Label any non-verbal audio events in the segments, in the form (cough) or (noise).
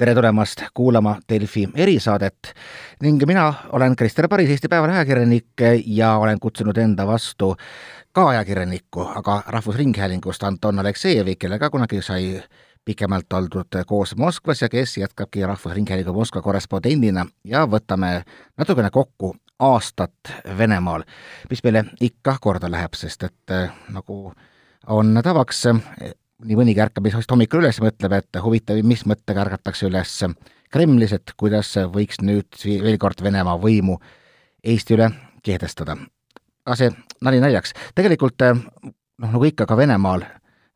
tere tulemast kuulama Delfi erisaadet. Ning mina olen Krister Paris, Eesti Päevalehe ajakirjanik ja olen kutsunud enda vastu ka ajakirjanikku, aga Rahvusringhäälingust Anton Aleksejevi, kellega kunagi sai pikemalt oldud koos Moskvas ja kes jätkabki Rahvusringhäälingu Moskva korrespondendina. Ja võtame natukene kokku aastat Venemaal, mis meile ikka korda läheb, sest et nagu on tavaks, nii mõnigi ärkab vist hommikul üles, mõtleb, et huvitav, mis mõttega ärgatakse üles Kremlis, et kuidas võiks nüüd veel kord Venemaa võimu Eesti üle kehtestada. aga see nali naljaks, tegelikult noh, nagu ikka ka Venemaal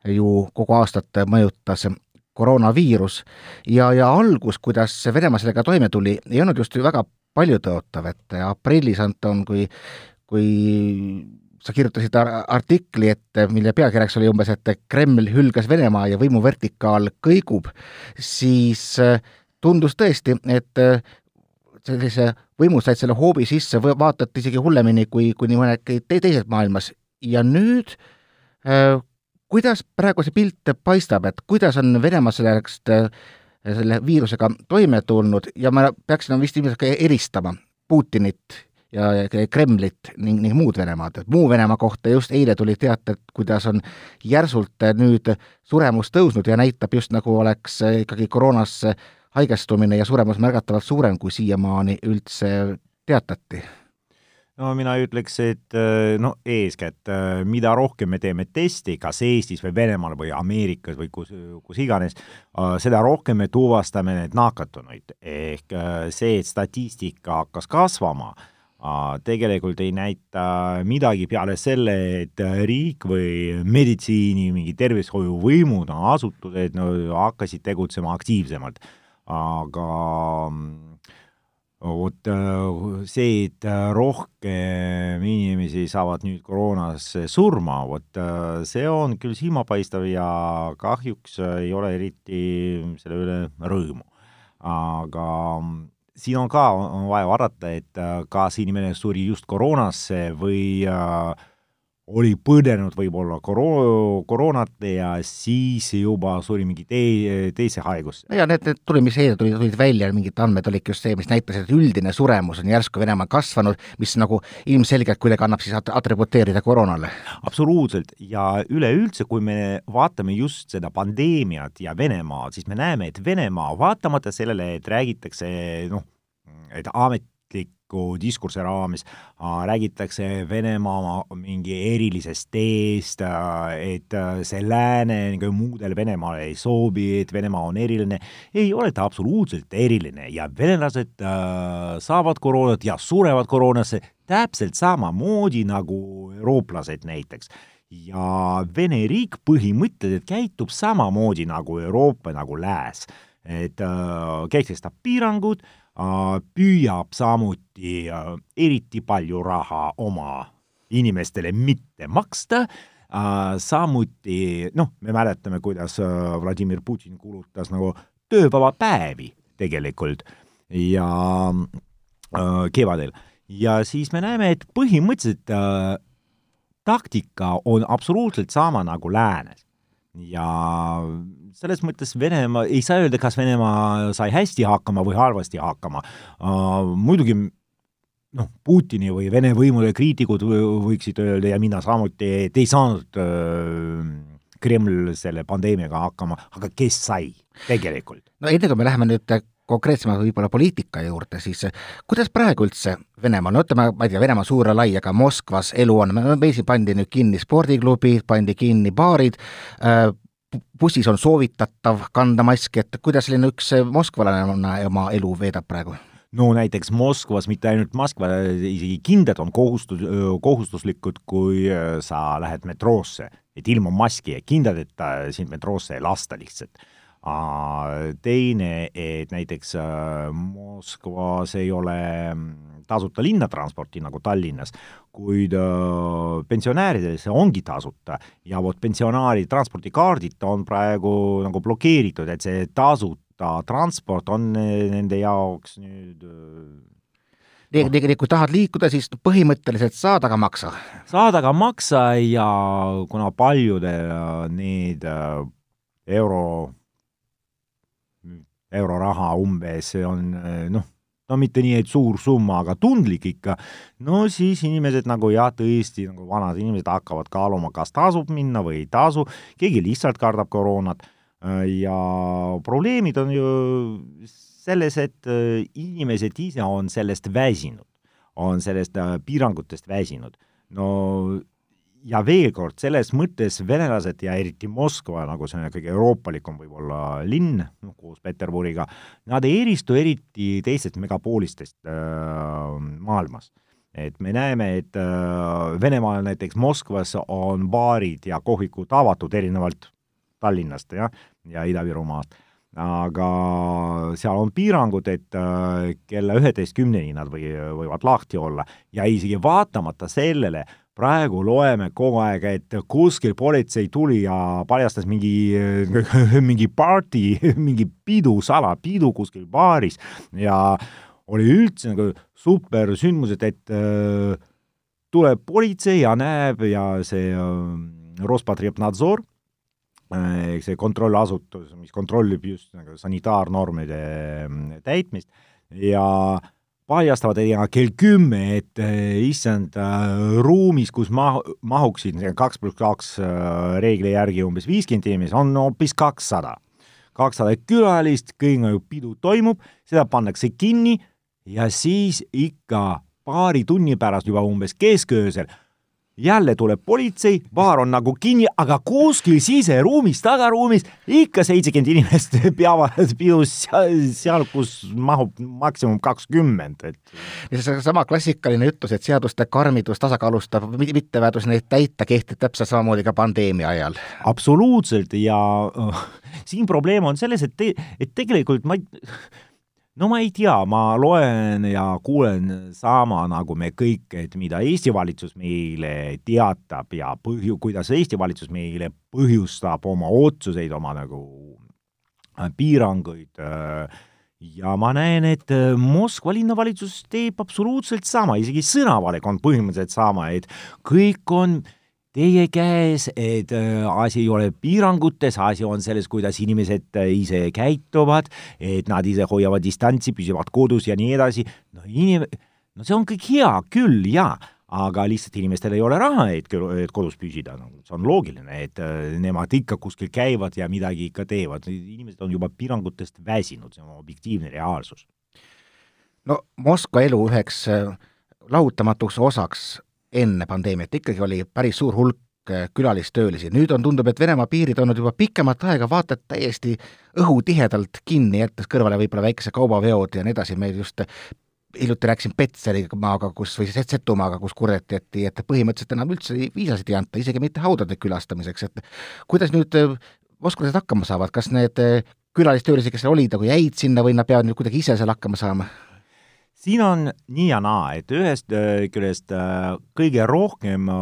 ju kogu aastat mõjutas koroonaviirus ja, ja algus, kuidas Venemaa sellega toime tuli, ei olnud just ju väga paljutõotav, et aprillis, Anton, kui, kui sa kirjutasid artikli, et mille pealkirjaks oli umbes, et Kreml hülgas Venemaa ja võimuvertikaal kõigub, siis äh, tundus tõesti, et äh, sellise võimud said selle hoobi sisse, vaatati isegi hullemini kui, kui nii mõnedki te teises maailmas. Ja nüüd äh, kuidas praegu see pilt paistab, et kuidas on Venemaa sellest, selle viirusega toime tulnud? Ja ma peaksin vist ilmselt ka eristama Putinit ja Kremlit ning, ning muud Venemaad, muu Venemaa kohta just eile tuli teated, kuidas on järsult nüüd suremus tõusnud ja näitab just nagu oleks ikkagi koroonasse haigestumine ja suremus märgatavalt suurem, kui siiamaani üldse teatati no mina ütleks, et no eeskätt, mida rohkem me teeme testi, kas Eestis või Venemaal või Ameerikas või kus, kus iganes, seda rohkem me tuvastame need nakatunuid. ehk see, et statistika hakkas kasvama tegelikult ei näita midagi peale selle, et riik või meditsiini, mingi tervishoiuvõimud, asutused no, hakkasid tegutsema aktiivsemalt. aga vot see, et rohkem inimesi saavad nüüd koroonasse surma, vot see on küll silmapaistev ja kahjuks ei ole eriti selle üle rõõmu. aga siin on ka, on vaja vaadata, et äh, kas inimene suri just koroonasse või äh, oli põdenud võib-olla koro-, koroonat ja siis juba suri mingi tei-, teise haiguse. ja need, need tuli, mis eile tulid, tulid välja, mingid andmed olidki just see, mis näitas, et üldine suremus on järsku Venemaal kasvanud, mis nagu ilmselgelt kuidagi annab siis at-, atributeerida koroonale. absoluutselt, ja üleüldse, kui me vaatame just seda pandeemiat ja Venemaad, siis me näeme, et Venemaa, vaatamata sellele, et räägitakse noh, et amet, ametliku diskursi raames äh, räägitakse Venemaa mingi erilisest teest, äh, et äh, see lääne nagu muudele Venemaale ei sobi, et Venemaa on eriline, ei ole ta absoluutselt eriline ja venelased äh, saavad koroonat ja surevad koroonasse täpselt samamoodi nagu eurooplased näiteks ja Vene riik põhimõtteliselt käitub samamoodi nagu Euroopa, nagu Lääs. et äh, kehtestab piirangud Äh, püüab samuti äh, eriti palju raha oma inimestele mitte maksta, äh, samuti noh, me mäletame, kuidas Vladimir Putin kulutas nagu töövaba päevi tegelikult ja kevadel. Ja siis me näeme, et põhimõtteliselt äh, taktika on absoluutselt sama nagu läänes. Ja selles mõttes Venemaa, ei saa öelda, kas Venemaa sai hästi hakkama või halvasti hakkama. Uh,, muidugi noh, Putini või Vene võimude kriitikud võiksid öelda ja mina samuti, et ei saanud uh, Kreml selle pandeemiaga hakkama, aga kes sai tegelikult? no enne kui me läheme nüüd konkreetsemalt võib-olla poliitika juurde, siis kuidas praegu üldse Venemaal, no ütleme, ma ei tea, Venemaa suur ja lai, aga Moskvas elu on, meil siin pandi nüüd kinni spordiklubid, pandi kinni baarid äh,, bussis on soovitatav kanda maski, et kuidas selline üks moskvalane oma elu veedab praegu? no näiteks Moskvas mitte ainult Moskva, isegi kindad on kohustus, kohustuslikud, kui äh, sa lähed metroosse, et ilma maski ja kindadeta sind metroosse ei lasta lihtsalt teine, et näiteks äh, Moskvas ei ole mm, tasuta linnatransporti nagu Tallinnas, kuid äh, pensionääridele see ongi tasuta ja vot pensionäri transpordikaardid on praegu nagu blokeeritud, et see tasuta transport on nende jaoks nüüd nii, nii, nii kui tahad liikuda, siis põhimõtteliselt saad, aga maksa. saad, aga maksa ja kuna paljudel need euro euroraha umbes, see on noh, no mitte nii, et suur summa, aga tundlik ikka, no siis inimesed nagu jah, tõesti nagu vanad inimesed hakkavad kaaluma, kas tasub minna või ei tasu, keegi lihtsalt kardab koroonat. Ja probleemid on ju selles, et inimesed ise on sellest väsinud, on sellest piirangutest väsinud. no ja veel kord, selles mõttes venelased ja eriti Moskva, nagu on kõige euroopalikum võib-olla linn, noh koos Peterburiga, nad ei eristu eriti teistest megapoolistest äh, maailmas. et me näeme, et äh, Venemaal näiteks Moskvas on baarid ja kohvikud avatud erinevalt Tallinnast jah, ja Ida-Virumaast aga seal on piirangud, et äh, kella üheteist kümneni nad või, võivad lahti olla ja isegi vaatamata sellele praegu loeme kogu aeg, et kuskil politsei tuli ja paljastas mingi, (laughs) mingi party, (laughs) mingi pidu, salapidu kuskil baaris. Ja oli üldse nagu super sündmused, et äh, tuleb politsei ja näeb ja see äh, Rospotrebnadzor äh,, see kontrollasutus, mis kontrollib just nagu sanitaarnormide äh, täitmist. Ja äh, paljastavad ja kell kümme, et eh, issand äh,, ruumis, kus ma-, mahuksid kaks pluss kaks äh, reegli järgi umbes viiskümmend inimest, on hoopis kakssada. kakssada külalist, kõik nagu pidu toimub, seda pannakse kinni ja siis ikka paari tunni pärast juba umbes kesköösel jälle tuleb politsei, baar on nagu kinni, aga kuskil siseruumis, tagaruumis ikka seitsekümmend inimest (laughs) peavad pidus seal, kus mahub maksimum kakskümmend, et. ja seesama klassikaline ütlus, et seaduste karmidus tasakaalustab mittevajadus neid täita, kehtib täpselt samamoodi ka pandeemia ajal. absoluutselt ja uh, siin probleem on selles, et te, et tegelikult ma ei no ma ei tea, ma loen ja kuulen sama nagu me kõik, et mida Eesti valitsus meile teatab ja põhju, kuidas Eesti valitsus meile põhjustab oma otsuseid, oma nagu äh, piiranguid äh, ja ma näen, et äh, Moskva linnavalitsus teeb absoluutselt sama, isegi sõnavalik on põhimõtteliselt sama, et kõik on äh, teie käes, et äh, asi ei ole piirangutes, asi on selles, kuidas inimesed äh, ise käituvad, et nad ise hoiavad distantsi, püsivad kodus ja nii edasi, no inim-, no see on kõik hea küll, jaa, aga lihtsalt inimestel ei ole raha, et, et kodus püsida, no see on loogiline, et äh, nemad ikka kuskil käivad ja midagi ikka teevad, inimesed on juba piirangutest väsinud, see on objektiivne reaalsus. no Moskva elu üheks lahutamatuks osaks enne pandeemiat. Ikkagi oli päris suur hulk äh, külalistöölisi, nüüd on, tundub, et Venemaa piirid olnud juba pikemat aega vaata et täiesti õhutihedalt kinni, jättes kõrvale võib-olla väikese kaubaveod ja nii edasi, me just hiljuti rääkisin Petserimaaga, kus, või siis Setumaaga, kus kurdeti, et, põhimõtteliselt enam üldse viisasid ei anta, isegi mitte haudade külastamiseks, et kuidas nüüd äh, moskvlased hakkama saavad, kas need äh, külalistöölised, kes seal olid, nagu jäid sinna või nad peavad nüüd kuidagi ise seal hakkama saama? Siin on nii ja naa, et ühest äh, küljest äh, kõige rohkem äh,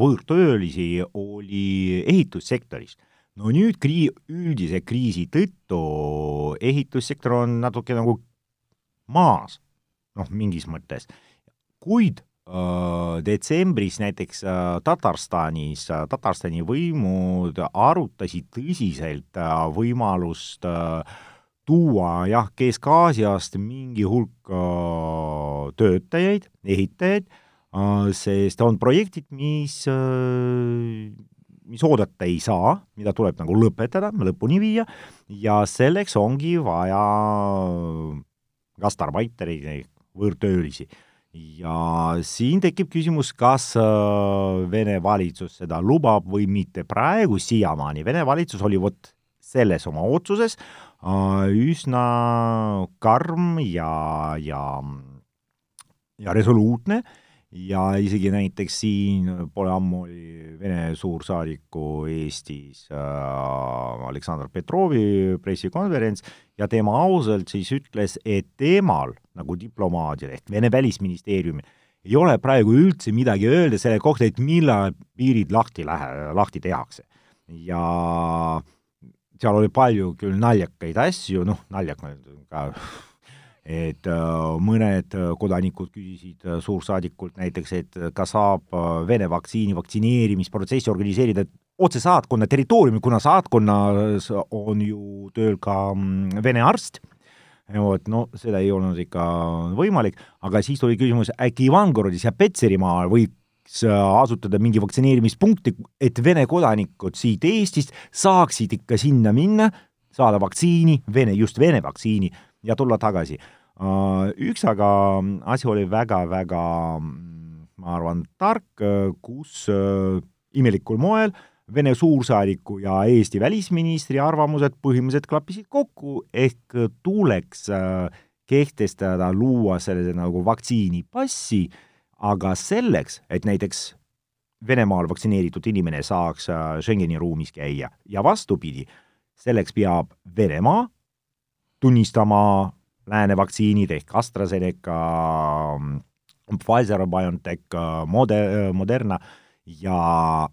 võõrtöölisi oli ehitussektoris. no nüüd krii-, üldise kriisi tõttu ehitussektor on natuke nagu maas, noh, mingis mõttes, kuid detsembris näiteks Tatarstanis Tatarstani võimud arutasid tõsiselt võimalust äh, tuua jah, Kesk-Aasiast mingi hulk äh, töötajaid, ehitajaid, äh, sest on projektid, mis, äh, mis oodata ei saa, mida tuleb nagu lõpetada, lõpuni viia ja selleks ongi vaja gastarbeitereid, võõrtöölisi. ja siin tekib küsimus, kas Vene valitsus seda lubab või mitte. praegu siiamaani Vene valitsus oli vot selles oma otsuses üsna karm ja, ja, ja resoluutne ja isegi näiteks siin pole ammu oli Vene suursaadiku Eestis äh, Aleksandr Petrovi pressikonverents ja tema ausalt siis ütles, et temal nagu diplomaadil ehk Vene välisministeeriumil ei ole praegu üldse midagi öelda selle kohta, et millal piirid lahti lähe-, lahti tehakse. ja äh, seal oli palju küll naljakaid asju, noh, naljakaid ka, et äh, mõned kodanikud küsisid äh, suursaadikult näiteks, et kas saab äh, Vene vaktsiini vaktsineerimisprotsessi organiseerida otsesaatkonna territooriumil, kuna saatkonnas on ju tööl ka mm, Vene arst, vot no seda ei olnud ikka võimalik, aga siis tuli küsimus, äkki Ivangorodis ja Petserimaal võiks asutada mingi vaktsineerimispunkti, et Vene kodanikud siit Eestist saaksid ikka sinna minna, saada vaktsiini, Vene, just Vene vaktsiini ja tulla tagasi. Üks aga asi oli väga-väga ma arvan, tark, kus imelikul moel äh, Vene suursaadiku ja Eesti välisministri arvamused põhimõtteliselt klappisid kokku, ehk tuleks äh, kehtestada, luua sellise nagu vaktsiinipassi, aga selleks, et näiteks Venemaal vaktsineeritud inimene saaks äh, Schengeni ruumis käia. Ja vastupidi, selleks peab Venemaa tunnistama lääne vaktsiinid ehk AstraZeneca, Pfizer, BioNTech, Mode-, Moderna ja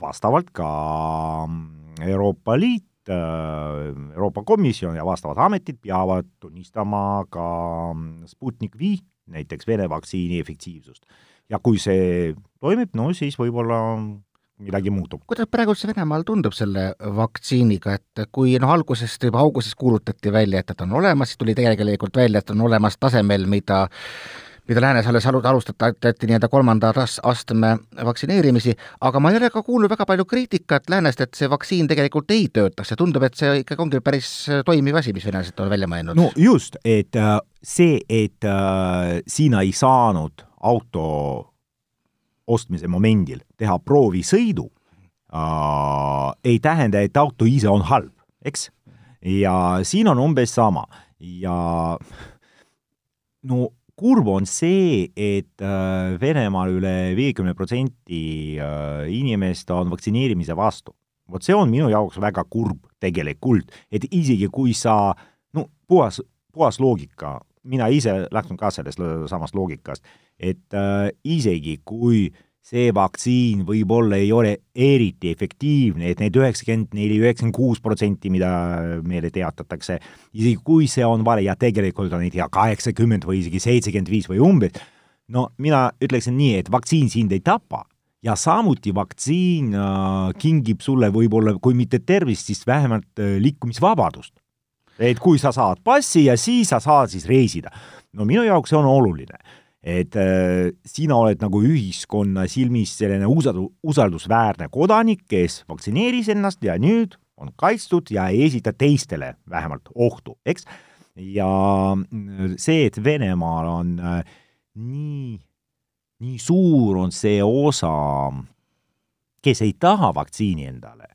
vastavalt ka mm, Euroopa Liit, äh, Euroopa Komisjon ja vastavad ametid peavad tunnistama ka mm, Sputnik V, näiteks Vene vaktsiini efektiivsust. ja kui see toimib, no siis võib-olla midagi muutub. kuidas praegu see Venemaal tundub selle vaktsiiniga, et kui noh, algusest juba augustis kuulutati välja, et, et on olemas, siis tuli tegelikult välja, et on olemas tasemel, mida mida läänes alles alustati nii-öelda kolmanda astme vaktsineerimisi, aga ma ei ole ka kuulnud väga palju kriitikat läänest, et see vaktsiin tegelikult ei töötaks ja tundub, et see ikkagi ongi päris toimiv asi, mis venelased on välja mõelnud. no just, et äh, see, et äh, sina ei saanud auto ostmise momendil teha proovisõidu äh,, ei tähenda, et auto ise on halb, eks? ja siin on umbes sama ja no kurb on see, et äh, Venemaal üle viiekümne protsenti äh, inimest on vaktsineerimise vastu. vot see on minu jaoks väga kurb tegelikult, et isegi kui sa, no puhas, puhas loogika, mina ise lähtun ka sellest samast loogikast, et äh, isegi kui äh, see vaktsiin võib-olla ei ole eriti efektiivne, et need üheksakümmend neli, üheksakümmend kuus protsenti, mida meile teatatakse, isegi kui see on vale ja tegelikult on ei tea, kaheksakümmend või isegi seitsekümmend viis või umbes, no mina ütleksin nii, et vaktsiin sind ei tapa ja samuti vaktsiin äh, kingib sulle võib-olla, kui mitte tervist, siis vähemalt äh, liikumisvabadust. et kui sa saad passi ja siis sa saad siis reisida. no minu jaoks see on oluline et äh, sina oled nagu ühiskonna silmis selline usald-, usaldusväärne kodanik, kes vaktsineeris ennast ja nüüd on kaitstud ja ei esita teistele vähemalt ohtu, eks. ja äh, see, et Venemaal on äh, nii, nii suur on see osa, kes ei taha vaktsiini endale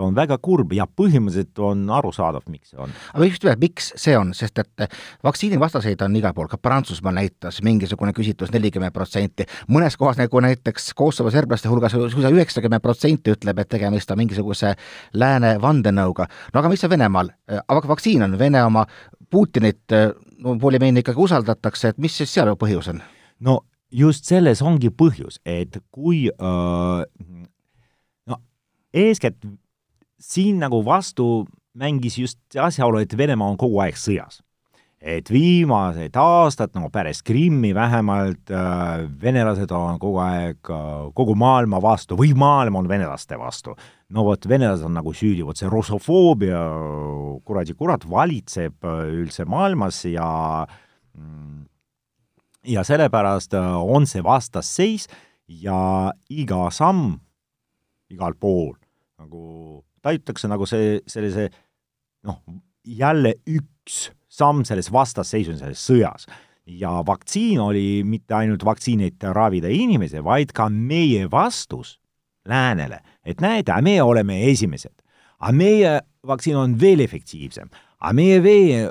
on väga kurb ja põhimõtteliselt on arusaadav, miks see on. aga just nimelt, miks see on, sest et vaktsiinivastaseid on igal pool, ka Prantsusmaal näitas mingisugune küsitlus nelikümmend protsenti, mõnes kohas nagu näiteks Kosovo serblaste hulgas suisa üheksakümmend protsenti ütleb, et tegemist on mingisuguse lääne vandenõuga. no aga mis on Venemaal, vaktsiin on Vene oma, Putinit no poolimeeni ikkagi usaldatakse, et mis siis seal põhjus on? no just selles ongi põhjus, et kui äh, no eeskätt siin nagu vastu mängis just asjaolu, et Venemaa on kogu aeg sõjas. et viimased aastad, no pärast Krimmi vähemalt äh,, venelased on kogu aeg äh, kogu maailma vastu või maailm on venelaste vastu. no vot, venelased on nagu süüdi, vot see russofoobia, kuradi kurat, valitseb äh, üldse maailmas ja mm, ja sellepärast äh, on see vastasseis ja iga samm igal pool nagu tajutakse nagu see, sellise noh, jälle üks samm selles vastasseisus, selles sõjas. ja vaktsiin oli mitte ainult vaktsiin, et ravida inimesi, vaid ka meie vastus läänele, et näete, meie oleme esimesed. aga meie vaktsiin on veel efektiivsem, aga meie veel,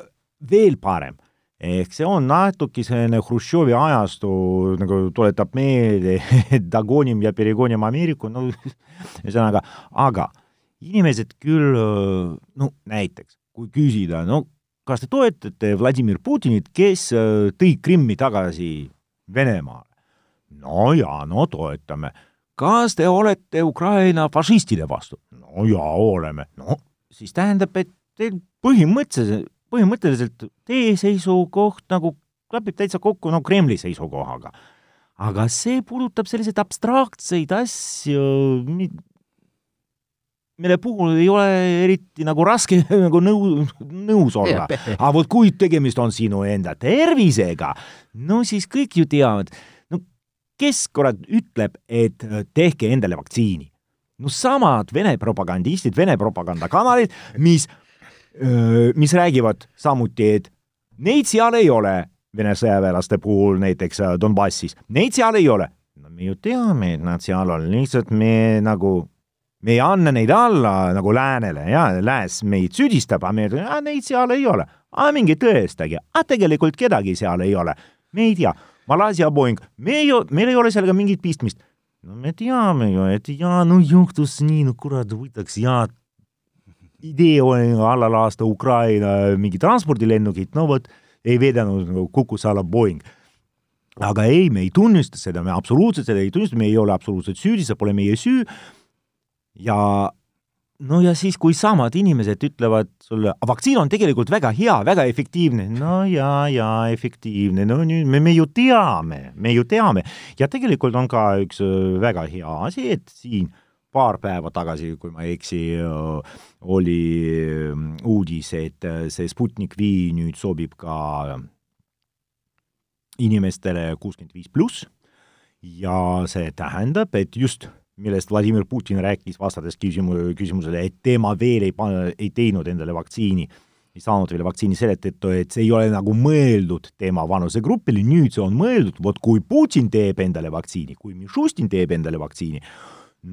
veel parem ehk see on natuke selline Hruštšovi ajastu, nagu tuletab meelde Dagonim ja Perigonim Ameeriku, no ühesõnaga, aga inimesed küll, no näiteks, kui küsida, no kas te toetate Vladimir Putinit, kes tõi Krimmi tagasi Venemaale? no jaa, no toetame. kas te olete Ukraina fašistide vastu? no jaa, oleme. no siis tähendab, et teil põhimõtteliselt, põhimõtteliselt teie seisukoht nagu klapib täitsa kokku no Kremli seisukohaga. aga see puudutab selliseid abstraktseid asju, mille puhul ei ole eriti nagu raske (laughs) nagu nõu, nõus olla. (laughs) aga vot kui tegemist on sinu enda tervisega, no siis kõik ju teavad, no kes kurat ütleb, et äh, tehke endale vaktsiini? no samad Vene propagandistid, Vene propagandakanalid, mis, äh, mis räägivad samuti, et neid seal ei ole, Vene sõjaväelaste puhul näiteks äh, Donbassis, neid seal ei ole. no me ju teame, et nad seal on, lihtsalt me nagu me ei anna neid alla nagu läänele ja lääs meid süüdistab, aga me ütleme, neid seal ei ole. aga minge tõestage, aga tegelikult kedagi seal ei ole. me ei tea, Malaisia Boeing, me ei, meil ei ole sellega mingit pistmist. no me teame ju, et jaa, no juhtus nii, no kurat, võtaks ja idee oli alla laasta Ukraina mingi transpordilennukit, no vot, ei vedanud nagu kukkus alla Boeing aga ei, me ei tunnista seda, me absoluutselt seda ei tunnista, me ei ole absoluutselt süüdi, see pole meie süü ja no ja siis, kui samad inimesed ütlevad sulle, vaktsiin on tegelikult väga hea, väga efektiivne, no ja, ja efektiivne, no nüüd me, me ju teame, me ju teame. Ja tegelikult on ka üks äh, väga hea asi, et siin paar päeva tagasi, kui ma ei eksi, äh, oli äh, uudis, et see Sputnik V nüüd sobib ka inimestele kuuskümmend viis pluss. Ja see tähendab, et just millest Vladimir Putin rääkis, vastates küsimu-, küsimusele, et tema veel ei pane, ei teinud endale vaktsiini, ei saanud veel vaktsiini selle tõttu, et see ei ole nagu mõeldud tema vanusegrupile, nüüd see on mõeldud, vot kui Putin teeb endale vaktsiini, kui Mišustin teeb endale vaktsiini,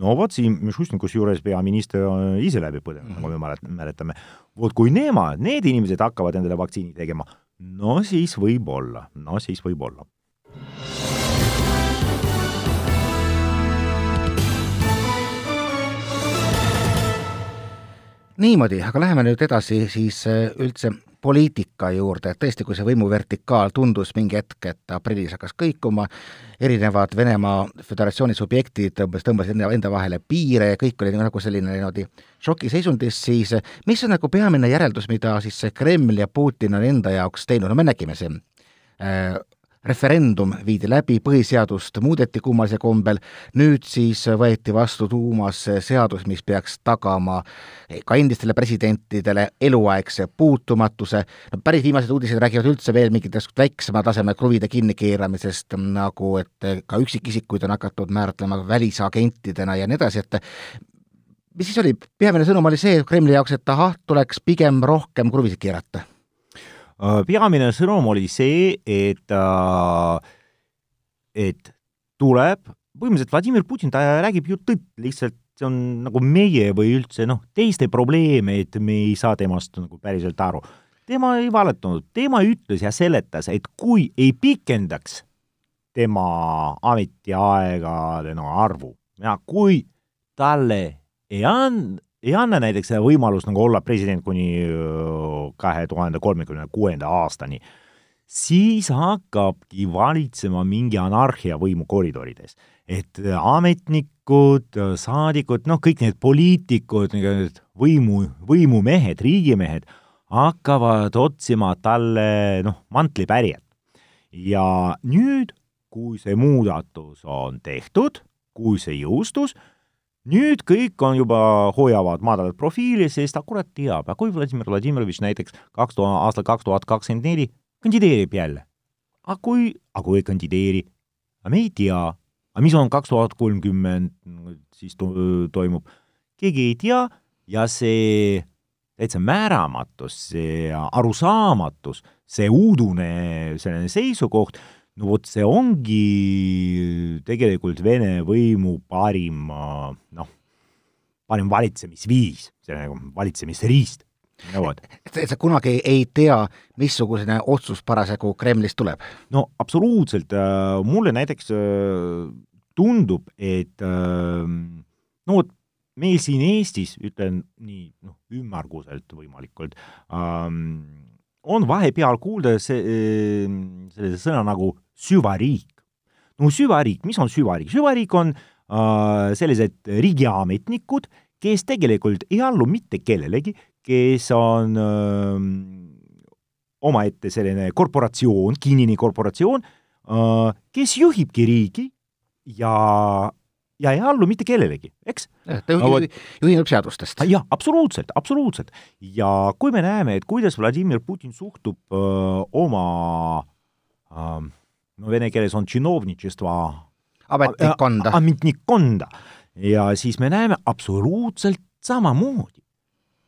no vot siin Mišustin kusjuures peaminister ise läbi põdenud, nagu me mälet-, mäletame, vot kui nemad, need inimesed hakkavad endale vaktsiini tegema, no siis võib-olla, no siis võib-olla niimoodi, aga läheme nüüd edasi siis äh, üldse poliitika juurde, et tõesti, kui see võimuvertikaal tundus mingi hetk, et aprillis hakkas kõikuma, erinevad Venemaa Föderatsiooni subjektid tõmbas, tõmbasid enda, vahele piire ja kõik oli nagu selline niimoodi šokiseisundis, siis mis on nagu peamine järeldus, mida siis see Kreml ja Putin on enda jaoks teinud, no me nägime siin äh, referendum viidi läbi, põhiseadust muudeti kummalisel kombel, nüüd siis võeti vastu tuumas seadus, mis peaks tagama ka endistele presidentidele eluaegse puutumatuse, no päris viimased uudised räägivad üldse veel mingitest väiksema taseme kruvide kinnikeeramisest, nagu et ka üksikisikuid on hakatud määratlema välisagentidena ja nii edasi, et mis siis oli, peamine sõnum oli see Kremli jaoks, et ahah, tuleks pigem rohkem kruvisid keerata peamine sõnum oli see, et, äh, et tuleb, põhimõtteliselt Vladimir Putin, ta räägib ju tõtt, lihtsalt see on nagu meie või üldse noh, teiste probleem, et me ei saa temast nagu päriselt aru. tema ei valetanud, tema ütles ja seletas, et kui ei pikendaks tema ametiaegade no arvu ja kui talle ei and-, ei anna näiteks seda võimalust nagu olla president kuni kahe tuhande kolmekümne kuuenda aastani, siis hakkabki valitsema mingi anarhia võimu koridorides. et ametnikud, saadikud, noh, kõik need poliitikud, võimu, võimumehed, riigimehed hakkavad otsima talle noh, mantlipärijat. ja nüüd, kui see muudatus on tehtud, kui see jõustus, nüüd kõik on juba, hoiavad madalat profiili, sest ta kurat teab, aga kui Vladimir Vladimirovitš näiteks kaks tuhat, aastal kaks tuhat kakskümmend neli kandideerib jälle, aga kui, aga kui ei kandideeri, aga me ei tea, aga mis on kaks tuhat kolmkümmend siis to toimub, keegi ei tea. Ja see täitsa määramatus, see arusaamatus, see uudune selline seisukoht, no vot, see ongi tegelikult Vene võimu parim noh, parim valitsemisviis, see nagu valitsemisriist. no vot. et sa kunagi ei tea, missugune otsus parasjagu Kremlist tuleb? no absoluutselt, äh, mulle näiteks äh, tundub, et äh, no vot, meil siin Eestis, ütlen nii noh, ümmarguselt võimalikult ähm,, on vahepeal kuulda see, sellise sõna nagu süvariik. no süvariik, mis on süvariik? süvariik on äh, sellised riigiametnikud, kes tegelikult ei allu mitte kellelegi, kes on äh, omaette selline korporatsioon, kinnine korporatsioon äh,, kes juhibki riigi ja ja ei allu mitte kellelegi, eks. ta juhi, juhineb seadustest. jah, absoluutselt, absoluutselt. ja kui me näeme, et kuidas Vladimir Putin suhtub öö, oma öö, no vene keeles on tšinovnitšestva ametnikkonda. ametnikkonda ja siis me näeme absoluutselt samamoodi,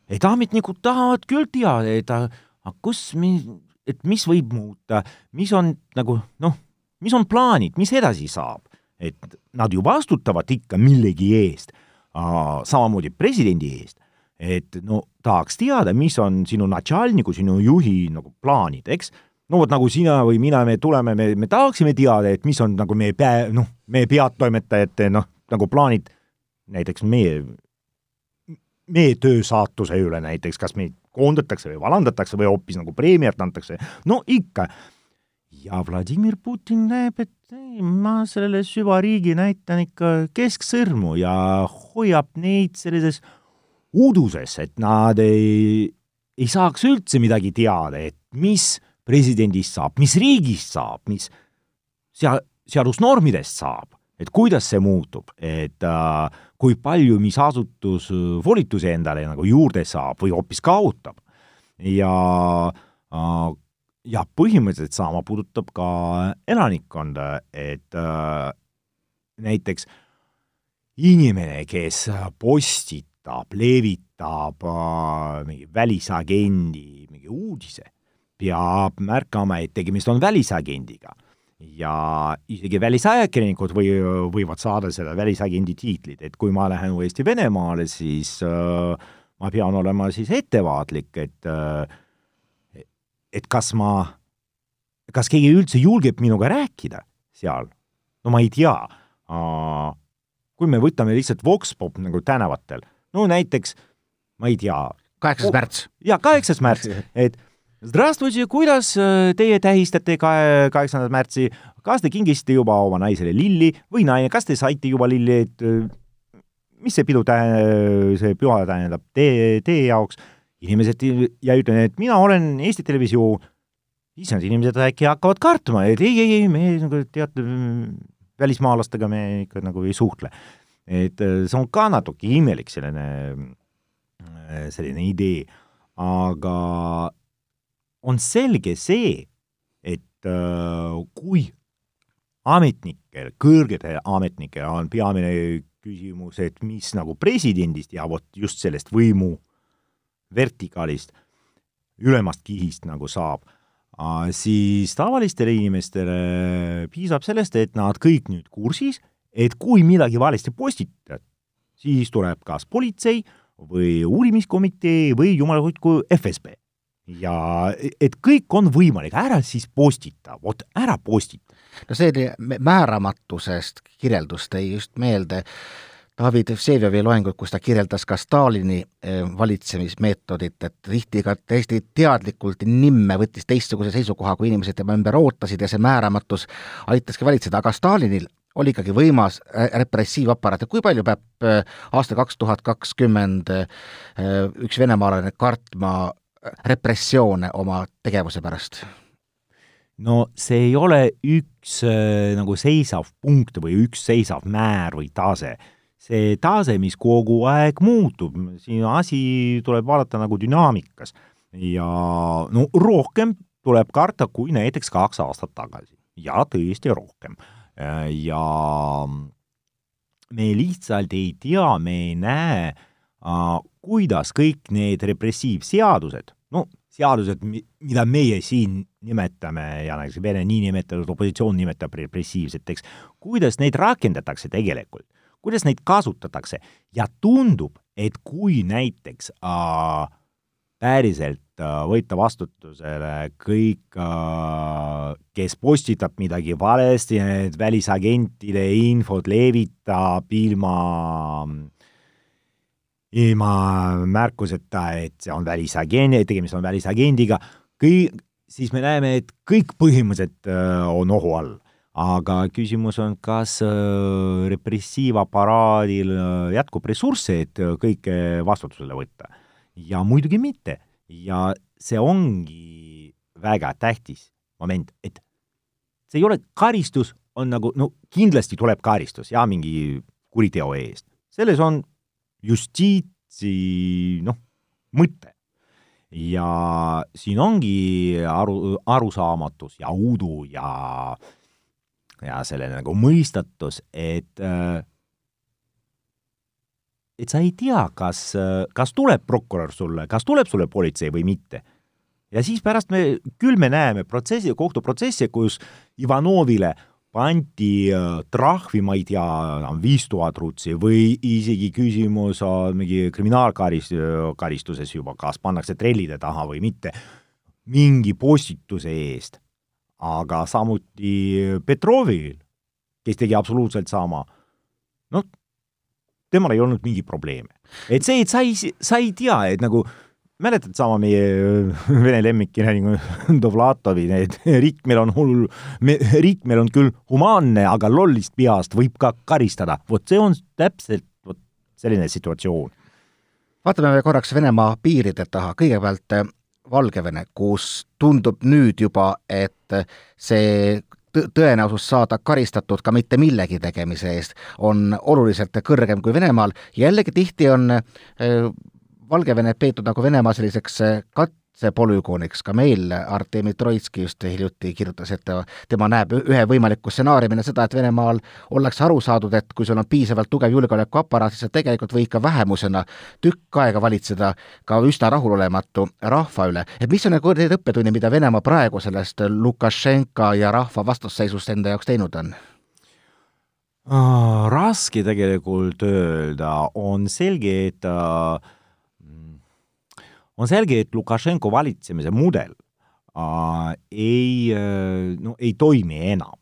et ametnikud tahavad küll teada, et aga kus, et mis võib muuta, mis on nagu noh, mis on plaanid, mis edasi saab, et nad ju vastutavad ikka millegi eest, samamoodi presidendi eest, et no tahaks teada, mis on sinu natšalniku, sinu juhi nagu plaanid, eks no vot, nagu sina või mina, me tuleme, me, me tahaksime teada, et mis on nagu meie pea, noh, meie peatoimetajate noh, nagu plaanid näiteks meie, meie töö saatuse üle näiteks, kas meid koondatakse või vallandatakse või hoopis nagu preemiat antakse, no ikka. ja Vladimir Putin näeb, et ei, ma sellele süvariigi näitan ikka kesksõrmu ja hoiab neid sellises uduses, et nad ei, ei saaks üldse midagi teada, et mis presidendist saab, mis riigist saab, mis sea-, seadusnormidest saab, et kuidas see muutub, et äh, kui palju mis asutus äh, volitusi endale nagu juurde saab või hoopis kaotab. ja äh, ja põhimõtteliselt sama puudutab ka elanikkonda, et äh, näiteks inimene, kes postitab, levitab äh, mingi välisagendi mingi uudise peab märkama, et tegemist on välisagendiga. ja isegi välisajakirjanikud või, võivad saada seda välisagendi tiitlit, et kui ma lähen uuesti Venemaale, siis äh, ma pean olema siis ettevaatlik, et äh, et kas ma, kas keegi üldse julgeb minuga rääkida seal? no ma ei tea äh,. kui me võtame lihtsalt Vox Pop nagu tänavatel, no näiteks ma ei tea. kaheksas märts. jaa, kaheksas märts, (laughs) et Здравствуйте, kuidas äh, teie tähistate kaheksandat märtsi, kas te kingisite juba oma naisele lilli või naine, kas te saite juba lilli, et äh, mis see pidu tähendab, see püha tähendab teie, teie jaoks? inimesed ja ütlen, et mina olen Eesti Televisioon, issand, inimesed äkki hakkavad kartma, et ei, ei, ei, me nagu teate, välismaalastega me ikka nagu ei suhtle. et äh, see on ka natuke imelik selline, selline idee, aga on selge see, et äh, kui ametnikel, kõrgetel ametnikel on peamine küsimus, et mis nagu presidendist ja vot just sellest võimu vertikaalist, ülemast kihist nagu saab, siis tavalistele inimestele piisab sellest, et nad kõik nüüd kursis, et kui midagi valesti postitad, siis tuleb kas politsei või uurimiskomitee või jumal hoidku FSB ja et kõik on võimalik, ära siis postita, vot ära postita. no see määramatusest kirjeldus tõi just meelde David Vsevijovi loengut, kus ta kirjeldas ka Stalini eh, valitsemismeetodit, et tihti ka täiesti teadlikult nimme võttis teistsuguse seisukoha, kui inimesed tema ümber ootasid ja see määramatus aitaski valitseda, aga Stalinil oli ikkagi võimas eh, repressiivaparaat ja kui palju peab eh, aasta kaks tuhat kakskümmend üks venemaalane kartma repressioone oma tegevuse pärast? no see ei ole üks äh, nagu seisav punkt või üks seisav määr või tase. see tase, mis kogu aeg muutub, siin asi tuleb vaadata nagu dünaamikas ja no rohkem tuleb karta kui näiteks kaks aastat tagasi ja tõesti rohkem. ja me lihtsalt ei tea, me ei näe, kuidas kõik need repressiivseadused, seadused, mida meie siin nimetame ja näiteks Vene niinimetatud opositsioon nimetab repressiivseteks, kuidas neid rakendatakse tegelikult, kuidas neid kasutatakse? Ja tundub, et kui näiteks äh, päriselt äh, võtta vastutusele kõik äh,, kes postitab midagi valesti, välisagentide infot levitab ilma äh, ilma märkuseta, et see on välisagent, tegemist on välisagendiga, kõik, siis me näeme, et kõik põhimõtteliselt äh, on ohu all. aga küsimus on, kas äh, repressiivaparaadil äh, jätkub ressursse, et kõike vastutusele võtta. ja muidugi mitte. ja see ongi väga tähtis moment, et see ei ole karistus, on nagu, no kindlasti tuleb karistus ja mingi kuriteo eest. selles on justiitsi noh, mõte. ja siin ongi aru, arusaamatus ja udu ja ja selline nagu mõistatus, et et sa ei tea, kas, kas tuleb prokurör sulle, kas tuleb sulle politsei või mitte. ja siis pärast me, küll me näeme protsessi, kohtuprotsessi, kus Ivanovile pandi äh, trahvi, ma ei tea, viis tuhat rutsi või isegi küsimus on mingi kriminaalkarist-, karistuses juba, kas pannakse trellide taha või mitte, mingi postituse eest. aga samuti Petrovil, kes tegi absoluutselt sama, noh, temal ei olnud mingeid probleeme. et see, et sa ei, sa ei tea, et nagu mäletad sama meie äh, (laughs) vene lemmikkirjaniku (laughs) Dovlatovi, need (laughs) riik meil on hull, riik meil on küll humaanne, aga lollist peast võib ka karistada. vot see on täpselt vot selline situatsioon. vaatame korraks Venemaa piiride taha, kõigepealt äh, Valgevene, kus tundub nüüd juba, et see tõenäosus saada karistatud ka mitte millegi tegemise eest on oluliselt kõrgem kui Venemaal. jällegi tihti on äh, Valgevene peetud nagu Venemaa selliseks eh, katsepolügooniks, ka meil Artemi Troitski just hiljuti kirjutas, et tema näeb ühe võimaliku stsenaariumina seda, et Venemaal ollakse aru saadud, et kui sul on piisavalt tugev julgeolekuaparaat, siis sa tegelikult võid ka vähemusena tükk aega valitseda ka üsna rahulolematu rahva üle. et mis on nagu need õppetunnid, mida Venemaa praegu sellest Lukašenka ja rahva vastasseisust enda jaoks teinud on? raske tegelikult öelda, on selge, et äh, on selge, et Lukašenko valitsemise mudel äh, ei äh,, no ei toimi enam.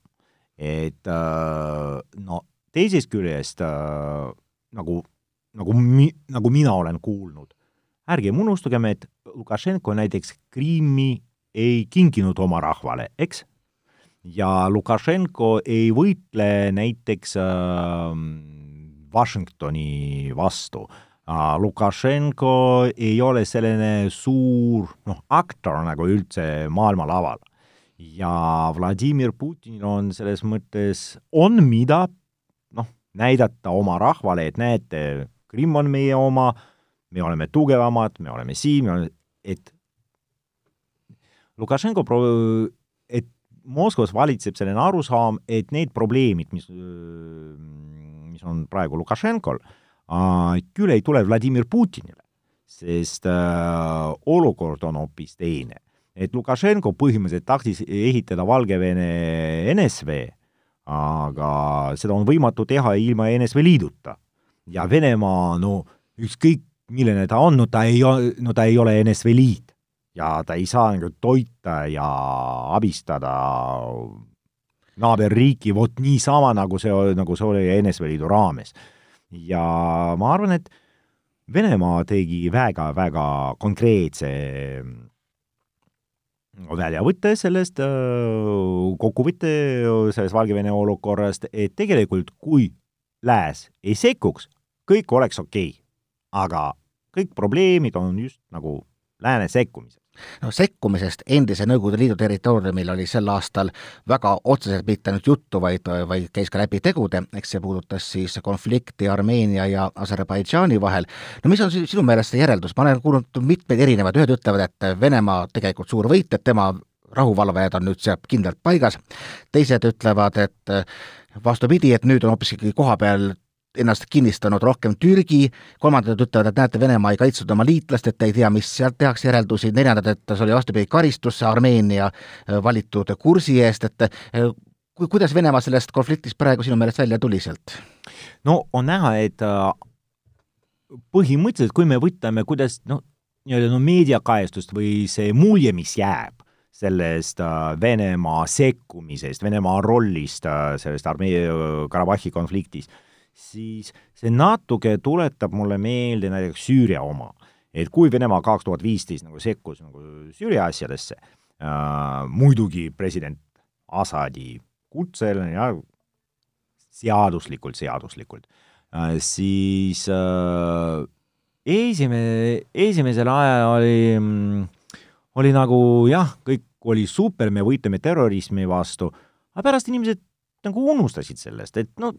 et äh, no teisest küljest äh, nagu, nagu mi-, nagu mina olen kuulnud, ärgem unustagem, et Lukašenko näiteks Krimmi ei kinkinud oma rahvale, eks? ja Lukašenko ei võitle näiteks äh, Washingtoni vastu äh, Lukašenko ei ole selline suur noh, aktor nagu üldse maailmalaval. ja Vladimir Putinil on selles mõttes, on mida noh, näidata oma rahvale, et näete, Krimm on meie oma, me oleme tugevamad, me oleme siin, et Lukašenko pro-, et Moskvas valitseb selline arusaam, et need probleemid, mis, mis on praegu Lukašenkol, küll ei tule Vladimir Putinile, sest äh, olukord on hoopis teine. et Lukašenko põhimõtteliselt tahtis ehitada Valgevene NSV, aga seda on võimatu teha ilma NSV Liiduta. ja Venemaa, no ükskõik, milline ta on, no ta ei, no ta ei ole NSV Liit ja ta ei saa nagu toita ja abistada naaberriiki vot niisama, nagu see, nagu see oli NSV Liidu raames ja ma arvan, et Venemaa tegi väga-väga konkreetse väljavõtte sellest, kokkuvõtte sellest Valgevene olukorrast, et tegelikult kui lääs ei sekkuks, kõik oleks okei. Okay.. aga kõik probleemid on just nagu lääne sekkumisel no sekkumisest endise Nõukogude Liidu territooriumil oli sel aastal väga otseselt mitte ainult juttu, vaid, vaid käis ka läbi tegude, eks see puudutas siis konflikti Armeenia ja Aserbaidžaani vahel. no mis on sinu meelest see järeldus, ma olen kuulnud mitmeid erinevaid, ühed ütlevad, et Venemaa tegelikult suur võit, et tema rahuvalvajad on nüüd seal kindlalt paigas, teised ütlevad, et vastupidi, et nüüd on hoopis ikkagi koha peal ennast kinnistanud rohkem Türgi, kolmandad ütlevad, et näete, Venemaa ei kaitsnud oma liitlast, et ei tea, mis sealt tehakse järeldusi, neljandad, et see oli vastupidi karistus Armeenia äh, valitud kursi eest, et äh, kui, kuidas Venemaa sellest konfliktist praegu sinu meelest välja tuli sealt? no on näha, et äh, põhimõtteliselt, kui me võtame, kuidas noh, nii-öelda no meediakajastust või see mulje, mis jääb sellest Venemaa sekkumisest, Venemaa rollist sellest Armee Karabahhi konfliktis siis see natuke tuletab mulle meelde näiteks Süüria oma. et kui Venemaa kaks tuhat viisteist nagu sekkus nagu Süüria asjadesse äh,, muidugi president Assadi kutsel ja seaduslikult, seaduslikult äh,, siis äh, esimene, esimesel ajal oli, oli nagu jah, kõik oli super, me võitleme terrorismi vastu, aga pärast inimesed nagu unustasid sellest, et no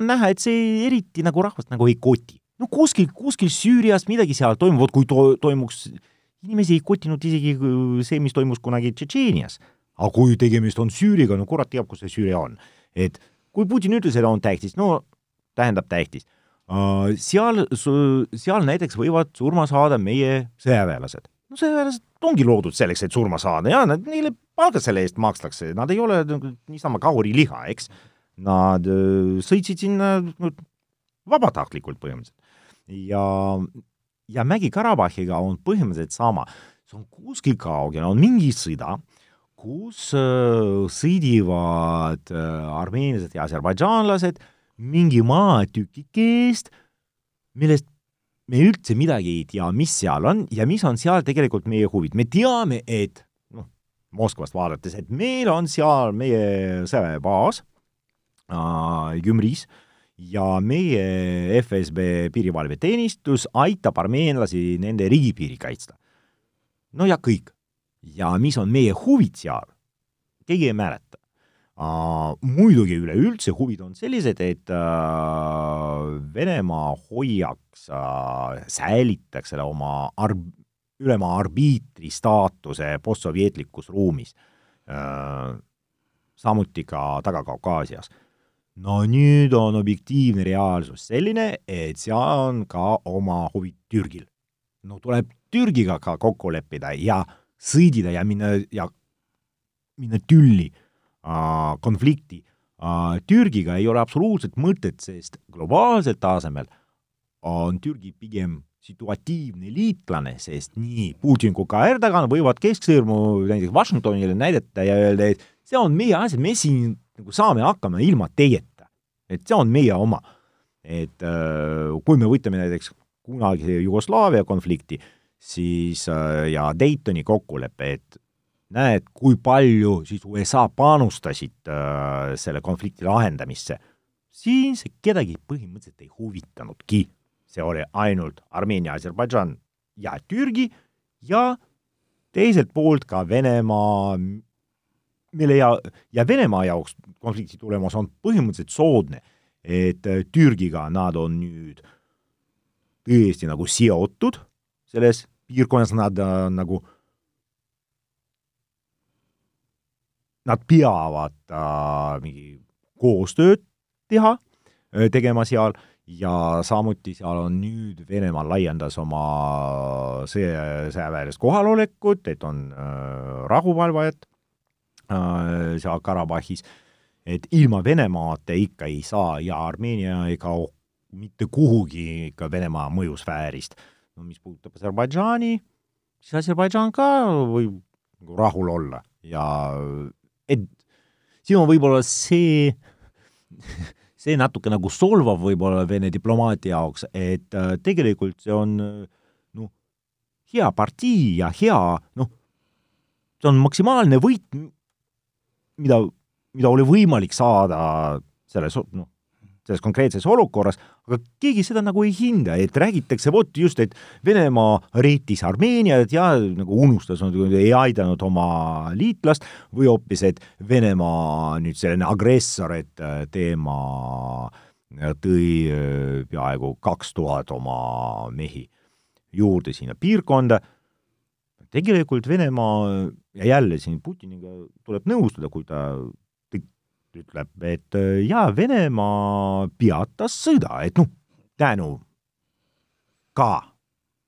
on näha, et see eriti nagu rahvast nagu ei koti. no kuskil, kuskil Süürias midagi seal toimub, vot kui to-, toimuks, inimesi ei kotinud isegi see, mis toimus kunagi Tšetšeenias. aga kui tegemist on Süüriaga, no kurat teab, kus see Süüria on. et kui Putin ütles, et on tähtis, no tähendab tähtis uh,. seal, seal näiteks võivad surma saada meie sõjaväelased. no sõjaväelased ongi loodud selleks, et surma saada ja nad, neile palka selle eest makstakse, nad ei ole nagu niisama kauriliha, eks. Nad sõitsid sinna vabatahtlikult põhimõtteliselt. ja, ja Mägi-Karabahhiga on põhimõtteliselt sama. see on kuskil kaugel, on mingi sõda, kus äh, sõdivad äh, armeenlased ja aserbaidžaanlased mingi maatükikest, millest me üldse midagi ei tea, mis seal on ja mis on seal tegelikult meie huvid. me teame, et noh, Moskvast vaadates, et meil on seal meie sõjaväebaas äh, Gümris ja meie FSB piirivalveteenistus aitab armeenlasi nende riigipiiri kaitsta. no ja kõik. ja mis on meie huvid seal? keegi ei mäleta Uh, muidugi üleüldse huvid on sellised, et uh, Venemaa hoiaks säilitaks selle oma arb-, ülema arbiitri staatuse postsovjetlikus ruumis samuti ka Taga-Kaukaasias. No nüüd on objektiivne reaalsus selline, et seal on ka oma huvid Türgil. no tuleb Türgiga ka kokku leppida ja sõdida ja minna ja minna tülli Äh, konflikti äh, Türgiga ei ole absoluutselt mõtet, sest globaalsel tasemel on Türgi pigem situatiivne liitlane, sest nii Putin kui ka Erdogan võivad kesksõrmu näiteks Washingtonile näidata ja öelda, et see on meie asi, me siin nagu saame hakkama ilma teieta. et see on meie oma. et äh, kui me võtame näiteks kunagise Jugoslaavia konflikti, siis ja Daytoni kokkulepe, et näed, kui palju siis USA panustasid äh, selle konflikti lahendamisse, siis kedagi põhimõtteliselt ei huvitanudki. see oli ainult Armeenia, Aserbaidžan ja Türgi ja teiselt poolt ka Venemaa, mille ja, ja Venemaa jaoks konflikti tulemus on põhimõtteliselt soodne, et äh, Türgiga nad on nüüd tõesti nagu seotud selles piirkonnas, nad äh, nagu äh, nad peavad äh, mingi koostööd teha, äh, tegema seal ja samuti seal on nüüd Venemaa laiendas oma sõja, sõjaväelist kohalolekut, et on äh, rahuvalvajad äh, seal Karabahhis, et ilma Venemaata ikka ei saa ja Armeenia ei kao mitte kuhugi ikka Venemaa mõjusfäärist. no mis puudutab Aserbaidžaani, siis Aserbaidžaan ka võib nagu rahul olla ja et siin on võib-olla see, see natuke nagu solvav võib-olla Vene diplomaatia jaoks, et äh, tegelikult see on noh, hea partii ja hea noh, see on maksimaalne võit, mida, mida oli võimalik saada selles noh, selles konkreetses olukorras, aga keegi seda nagu ei hinda, et räägitakse vot just, et Venemaa reitis Armeeniat ja nagu unustas, ei aidanud oma liitlast või hoopis, et Venemaa nüüd selline agressor, et äh, teema tõi äh, peaaegu kaks tuhat oma mehi juurde sinna piirkonda, tegelikult Venemaa ja jälle siin Putiniga tuleb nõustuda, kui ta ütleb, et äh, jaa, Venemaa peatas sõda, et noh, tänu ka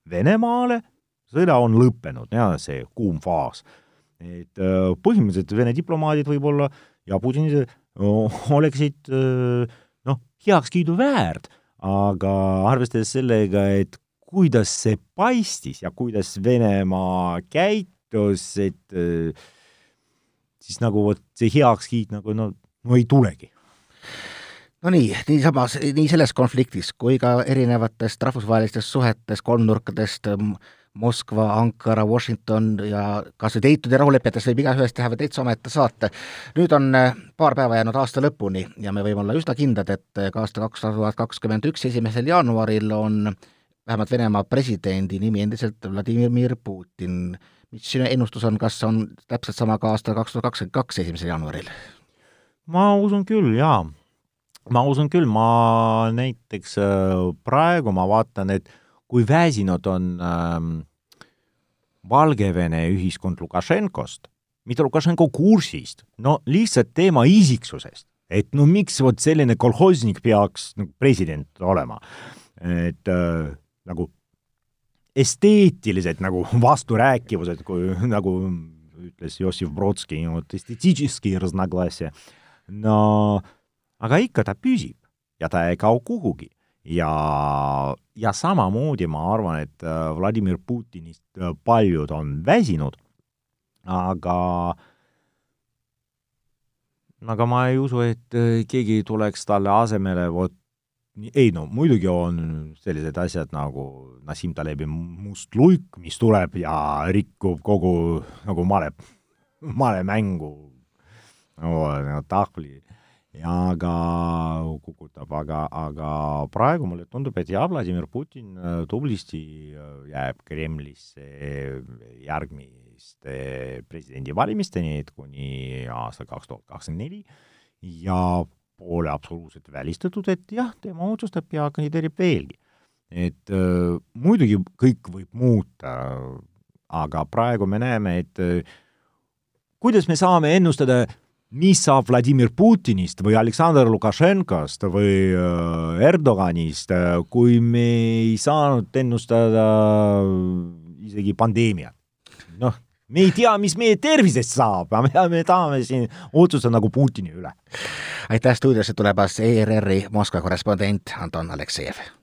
Venemaale sõda on lõppenud, jah, see kuum faas. et äh, põhimõtteliselt Vene diplomaadid võib-olla ja Putin oleksid äh, noh, heakskiidu väärt, aga arvestades sellega, et kuidas see paistis ja kuidas Venemaa käitus, et siis nagu vot see heakskiit nagu no no ei tulegi no nii, niisamas, nii selles konfliktis kui ka erinevatest rahvusvahelistest suhetest, kolmnurkadest, Moskva, Ankara, Washington ja kas või Daytoni rahulepetest võib igaühest teha täitsa omaette saate. nüüd on äh, paar päeva jäänud aasta lõpuni ja me võime olla üsna kindlad, et äh, ka aasta kaks tuhat kakskümmend üks esimesel jaanuaril on vähemalt Venemaa presidendi nimi endiselt Vladimir Putin. mis sinu ennustus on, kas on täpselt sama ka aastal kaks tuhat kakskümmend kaks esimesel jaanuaril? Ma usun küll, jaa. ma usun küll, ma näiteks praegu ma vaatan, et kui väsinud on ähm, Valgevene ühiskond Lukašenkost, mitte Lukašenko kursist, no lihtsalt tema isiksusest, et no miks vot selline kolhosnik peaks nagu president olema. et äh, nagu esteetilised nagu (laughs) vasturääkivused, kui nagu ütles Jossif Brodski, no aga ikka ta püsib ja ta ei kao kuhugi. Ja, ja samamoodi ma arvan, et äh, Vladimir Putinist äh, paljud on väsinud, aga aga ma ei usu, et äh, keegi tuleks talle asemele, vot ei no muidugi on sellised asjad nagu Nassim Talebi must luik, mis tuleb ja rikub kogu nagu male, malemängu tahvli ja aga kukutab, aga, aga praegu mulle tundub, et jah, Vladimir Putin äh, tublisti äh, jääb Kremlisse järgmiste presidendivalimisteni, et kuni aasta kaks tuhat kakskümmend neli ja pole absoluutselt välistatud, et jah, tema otsustab ja kandideerib veelgi. et äh, muidugi kõik võib muuta, aga praegu me näeme, et äh, kuidas me saame ennustada mis saab Vladimir Putinist või Aleksandr Lukašenkost või äh, Erdoganist, äh, kui me ei saanud ennustada isegi pandeemiat. noh, me ei tea, mis meie tervisest saab, aga me tahame siin otsustada nagu Putini üle. aitäh stuudiosse tulemast ERR-i Moskva korrespondent Anton Aleksejev